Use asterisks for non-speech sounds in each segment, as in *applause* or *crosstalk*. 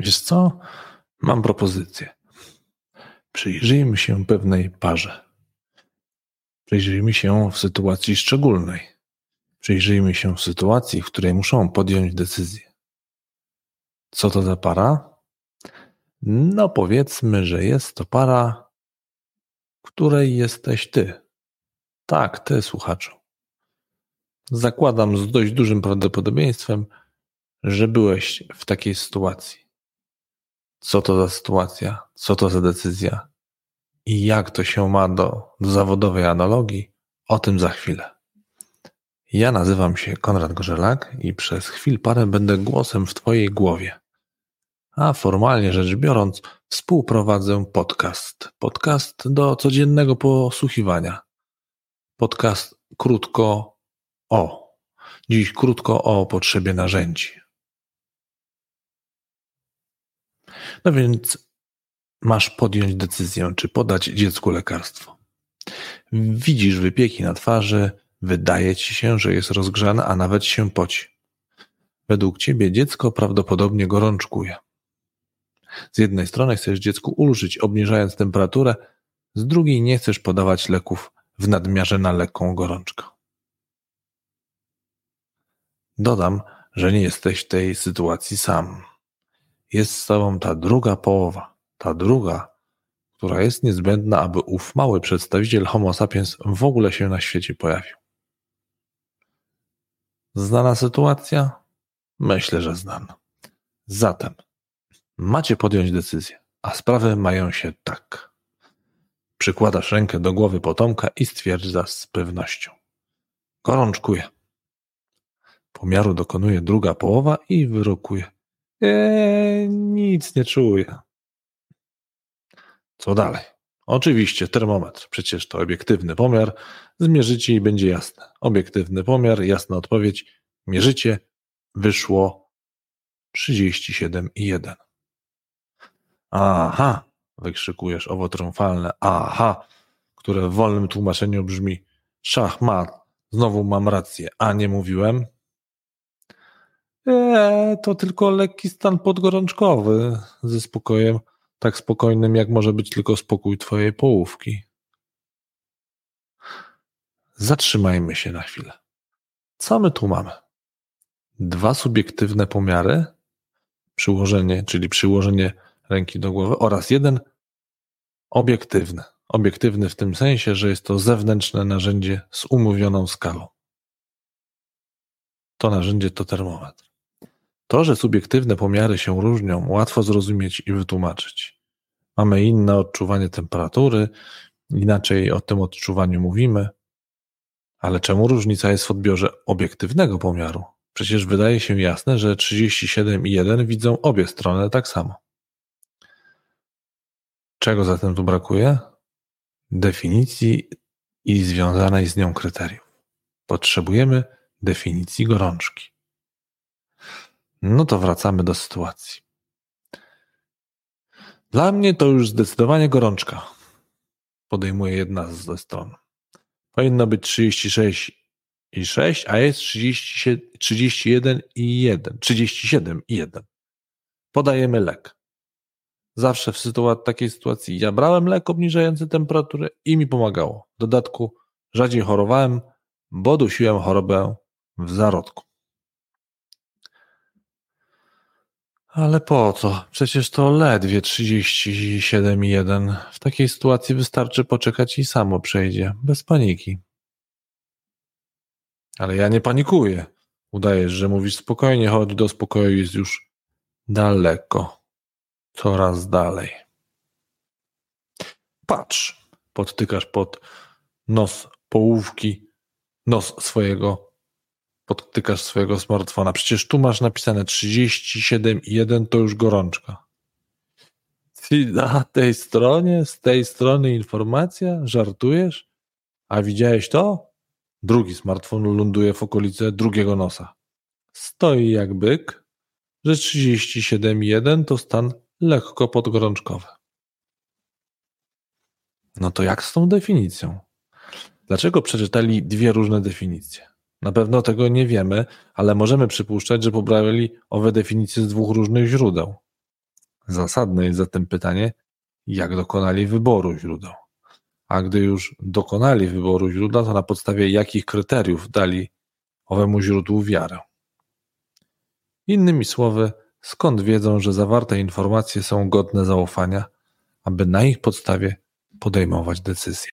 Wiesz co? Mam propozycję. Przyjrzyjmy się pewnej parze. Przyjrzyjmy się w sytuacji szczególnej. Przyjrzyjmy się w sytuacji, w której muszą podjąć decyzję. Co to za para? No, powiedzmy, że jest to para, której jesteś ty. Tak, ty, słuchaczu. Zakładam z dość dużym prawdopodobieństwem, że byłeś w takiej sytuacji. Co to za sytuacja? Co to za decyzja? I jak to się ma do, do zawodowej analogii? O tym za chwilę. Ja nazywam się Konrad Gorzelak i przez chwil parę będę głosem w Twojej głowie. A formalnie rzecz biorąc, współprowadzę podcast. Podcast do codziennego posłuchiwania. Podcast krótko o. Dziś krótko o potrzebie narzędzi. No więc masz podjąć decyzję, czy podać dziecku lekarstwo. Widzisz wypieki na twarzy, wydaje ci się, że jest rozgrzane, a nawet się poci. Według ciebie dziecko prawdopodobnie gorączkuje. Z jednej strony chcesz dziecku ulżyć, obniżając temperaturę, z drugiej nie chcesz podawać leków w nadmiarze na lekką gorączkę. Dodam, że nie jesteś w tej sytuacji sam. Jest z tobą ta druga połowa, ta druga, która jest niezbędna, aby ów mały przedstawiciel Homo sapiens w ogóle się na świecie pojawił. Znana sytuacja? Myślę, że znana. Zatem macie podjąć decyzję, a sprawy mają się tak. Przykładasz rękę do głowy potomka i stwierdzasz z pewnością. Gorączkuje. Pomiaru dokonuje druga połowa i wyrokuje. Eee, nic nie czuję. Co dalej? Oczywiście termometr, przecież to obiektywny pomiar. Zmierzycie i będzie jasne. Obiektywny pomiar, jasna odpowiedź. Mierzycie, wyszło 37,1. Aha, wykrzykujesz owo triumfalne aha, które w wolnym tłumaczeniu brzmi szachmat, znowu mam rację, a nie mówiłem? Eee, to tylko lekki stan podgorączkowy ze spokojem, tak spokojnym jak może być tylko spokój twojej połówki. Zatrzymajmy się na chwilę. Co my tu mamy? Dwa subiektywne pomiary, przyłożenie, czyli przyłożenie ręki do głowy oraz jeden obiektywny. Obiektywny w tym sensie, że jest to zewnętrzne narzędzie z umówioną skalą. To narzędzie to termometr. To, że subiektywne pomiary się różnią, łatwo zrozumieć i wytłumaczyć. Mamy inne odczuwanie temperatury, inaczej o tym odczuwaniu mówimy. Ale czemu różnica jest w odbiorze obiektywnego pomiaru? Przecież wydaje się jasne, że 37,1 widzą obie strony tak samo. Czego zatem tu brakuje? Definicji i związanej z nią kryteriów. Potrzebujemy definicji gorączki. No to wracamy do sytuacji. Dla mnie to już zdecydowanie gorączka. Podejmuje jedna ze stron. Powinno być 36 i 6, a jest 30, 31 i 1. 37 i 1. Podajemy lek. Zawsze w sytuacji, takiej sytuacji ja brałem lek obniżający temperaturę i mi pomagało. W dodatku rzadziej chorowałem, bo dusiłem chorobę w zarodku. Ale po co? Przecież to ledwie 37,1. W takiej sytuacji wystarczy poczekać i samo przejdzie, bez paniki. Ale ja nie panikuję. Udajesz, że mówisz spokojnie, chodź do spokoju, jest już daleko. Coraz dalej. Patrz, podtykasz pod nos połówki, nos swojego podtykasz swojego smartfona. Przecież tu masz napisane 37,1 to już gorączka. Na tej stronie, z tej strony informacja? Żartujesz? A widziałeś to? Drugi smartfon ląduje w okolicy drugiego nosa. Stoi jak byk, że 37,1 to stan lekko podgorączkowy. No to jak z tą definicją? Dlaczego przeczytali dwie różne definicje? Na pewno tego nie wiemy, ale możemy przypuszczać, że pobrali owe definicje z dwóch różnych źródeł. Zasadne jest zatem pytanie, jak dokonali wyboru źródeł. A gdy już dokonali wyboru źródła, to na podstawie jakich kryteriów dali owemu źródłu wiarę. Innymi słowy, skąd wiedzą, że zawarte informacje są godne zaufania, aby na ich podstawie podejmować decyzje.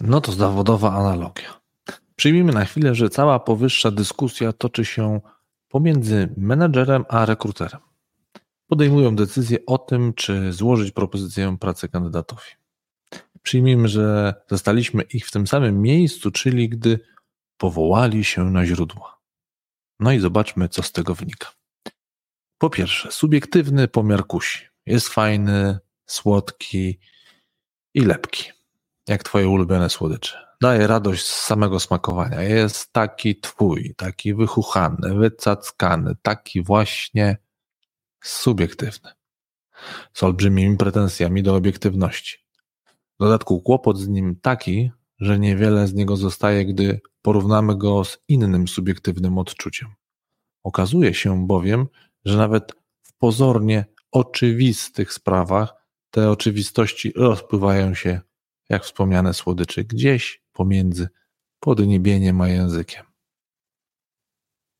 No to zawodowa analogia. Przyjmijmy na chwilę, że cała powyższa dyskusja toczy się pomiędzy menedżerem a rekruterem. Podejmują decyzję o tym, czy złożyć propozycję pracy kandydatowi. Przyjmijmy, że zastaliśmy ich w tym samym miejscu, czyli gdy powołali się na źródła. No i zobaczmy, co z tego wynika. Po pierwsze, subiektywny pomiar kusi. Jest fajny, słodki i lepki, jak twoje ulubione słodycze. Daje radość z samego smakowania. Jest taki twój, taki wychuchany, wycackany, taki właśnie subiektywny. Z olbrzymimi pretensjami do obiektywności. W dodatku kłopot z nim taki, że niewiele z niego zostaje, gdy porównamy go z innym subiektywnym odczuciem. Okazuje się bowiem, że nawet w pozornie oczywistych sprawach te oczywistości rozpływają się, jak wspomniane słodycze, gdzieś pomiędzy podniebieniem a językiem.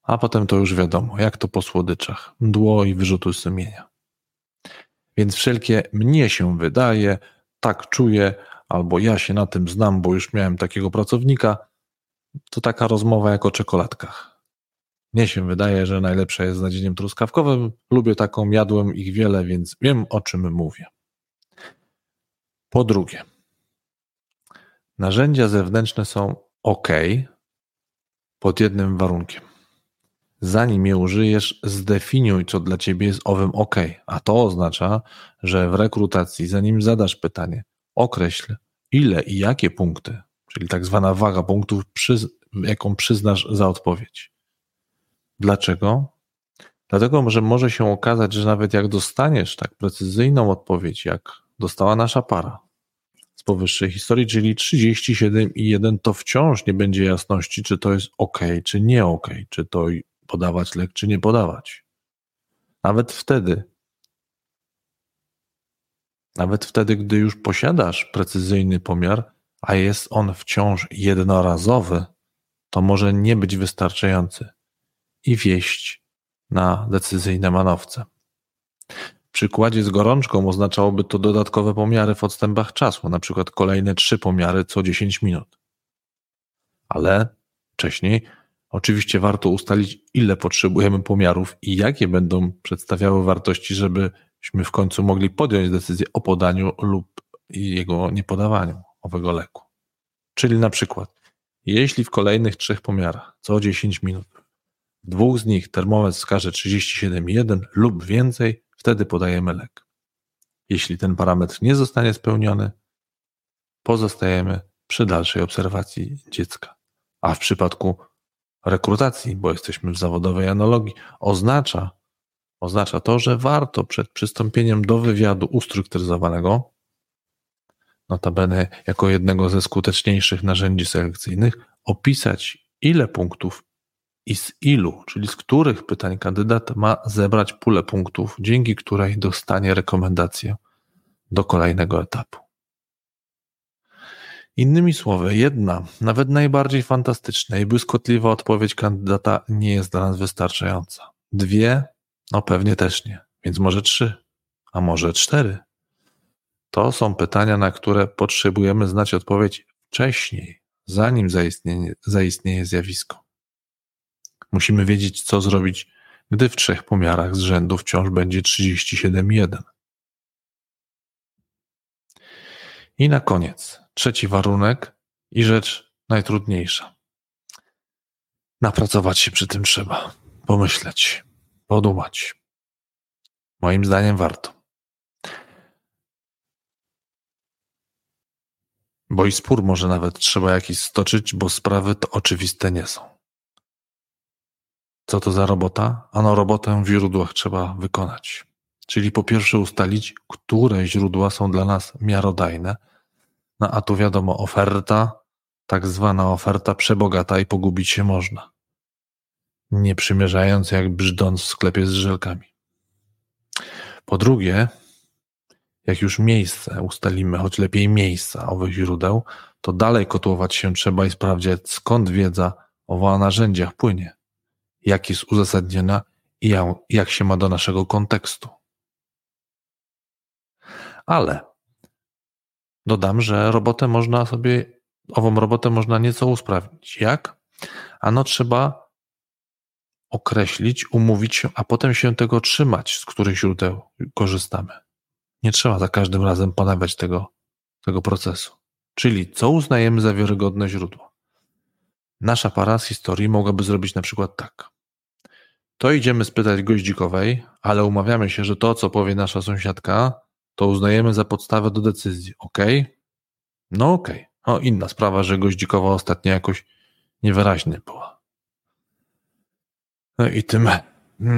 A potem to już wiadomo, jak to po słodyczach, mdło i wyrzutu sumienia. Więc wszelkie mnie się wydaje, tak czuję, albo ja się na tym znam, bo już miałem takiego pracownika, to taka rozmowa jak o czekoladkach. Mnie się wydaje, że najlepsza jest z nadzieniem truskawkowym. Lubię taką, jadłem ich wiele, więc wiem o czym mówię. Po drugie, narzędzia zewnętrzne są ok pod jednym warunkiem. Zanim je użyjesz, zdefiniuj, co dla ciebie jest owym ok, a to oznacza, że w rekrutacji, zanim zadasz pytanie, określ, ile i jakie punkty, czyli tak zwana waga punktów, jaką przyznasz za odpowiedź. Dlaczego? Dlatego, że może się okazać, że nawet jak dostaniesz tak precyzyjną odpowiedź, jak dostała nasza para powyższej historii, czyli 37,1, to wciąż nie będzie jasności, czy to jest ok, czy nie ok, czy to podawać lek, czy nie podawać. Nawet wtedy, nawet wtedy, gdy już posiadasz precyzyjny pomiar, a jest on wciąż jednorazowy, to może nie być wystarczający i wieść na decyzyjne manowce. Przykładzie z gorączką oznaczałoby to dodatkowe pomiary w odstępach czasu, na przykład kolejne trzy pomiary co 10 minut. Ale wcześniej oczywiście warto ustalić, ile potrzebujemy pomiarów i jakie będą przedstawiały wartości, żebyśmy w końcu mogli podjąć decyzję o podaniu lub jego niepodawaniu owego leku. Czyli na przykład, jeśli w kolejnych trzech pomiarach co 10 minut dwóch z nich termometr wskaże 37,1 lub więcej, wtedy podajemy lek. Jeśli ten parametr nie zostanie spełniony, pozostajemy przy dalszej obserwacji dziecka. A w przypadku rekrutacji, bo jesteśmy w zawodowej analogii, oznacza, oznacza to, że warto przed przystąpieniem do wywiadu ustrukturyzowanego, notabene jako jednego ze skuteczniejszych narzędzi selekcyjnych, opisać, ile punktów i z ilu, czyli z których pytań kandydat ma zebrać pulę punktów, dzięki której dostanie rekomendację do kolejnego etapu. Innymi słowy, jedna, nawet najbardziej fantastyczna i błyskotliwa odpowiedź kandydata nie jest dla nas wystarczająca. Dwie, no pewnie też nie, więc może trzy, a może cztery. To są pytania, na które potrzebujemy znać odpowiedź wcześniej, zanim zaistnieje, zaistnieje zjawisko. Musimy wiedzieć, co zrobić, gdy w trzech pomiarach z rzędu wciąż będzie 37,1. I na koniec, trzeci warunek i rzecz najtrudniejsza. Napracować się przy tym trzeba, pomyśleć, podumać. Moim zdaniem warto. Bo i spór może nawet trzeba jakiś stoczyć, bo sprawy to oczywiste nie są. Co to za robota? Ano robotę w źródłach trzeba wykonać. Czyli po pierwsze ustalić, które źródła są dla nas miarodajne. No a tu wiadomo, oferta, tak zwana oferta przebogata i pogubić się można. Nie przymierzając jak brzdąc w sklepie z żelkami. Po drugie, jak już miejsce ustalimy, choć lepiej miejsca owych źródeł, to dalej kotłować się trzeba i sprawdzić, skąd wiedza o narzędziach płynie, jak jest uzasadniona i jak się ma do naszego kontekstu. Ale dodam, że robotę można sobie, ową robotę można nieco usprawnić. Jak? Ano trzeba określić, umówić się, a potem się tego trzymać, z których źródeł korzystamy. Nie trzeba za każdym razem ponawiać tego, tego procesu. Czyli co uznajemy za wiarygodne źródło? Nasza para z historii mogłaby zrobić na przykład tak. To idziemy spytać goździkowej, ale umawiamy się, że to, co powie nasza sąsiadka, to uznajemy za podstawę do decyzji. Ok? No ok. O, inna sprawa, że goździkowa ostatnio jakoś niewyraźnie była. No i tym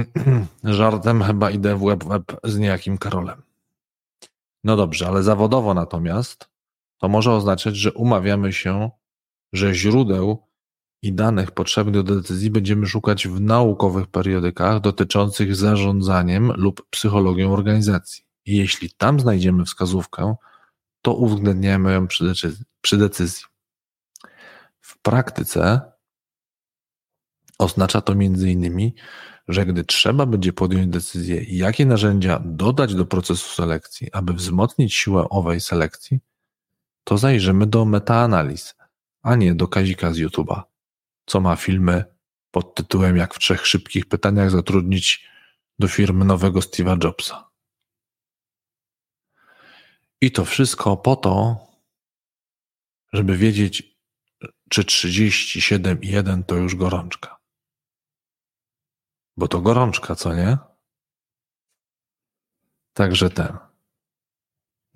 *clears throat* żartem chyba idę w web, web z niejakim Karolem. No dobrze, ale zawodowo natomiast to może oznaczać, że umawiamy się, że źródeł i danych potrzebnych do decyzji będziemy szukać w naukowych periodykach dotyczących zarządzaniem lub psychologią organizacji. Jeśli tam znajdziemy wskazówkę, to uwzględniamy ją przy decyzji. Przy decyzji. W praktyce oznacza to innymi, że gdy trzeba będzie podjąć decyzję, jakie narzędzia dodać do procesu selekcji, aby wzmocnić siłę owej selekcji, to zajrzymy do metaanaliz, a nie do Kazika z YouTube'a, co ma filmy pod tytułem Jak w trzech szybkich pytaniach zatrudnić do firmy nowego Steve'a Jobsa. I to wszystko po to, żeby wiedzieć, czy 37,1 to już gorączka. Bo to gorączka, co nie? Także ten.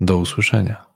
Do usłyszenia.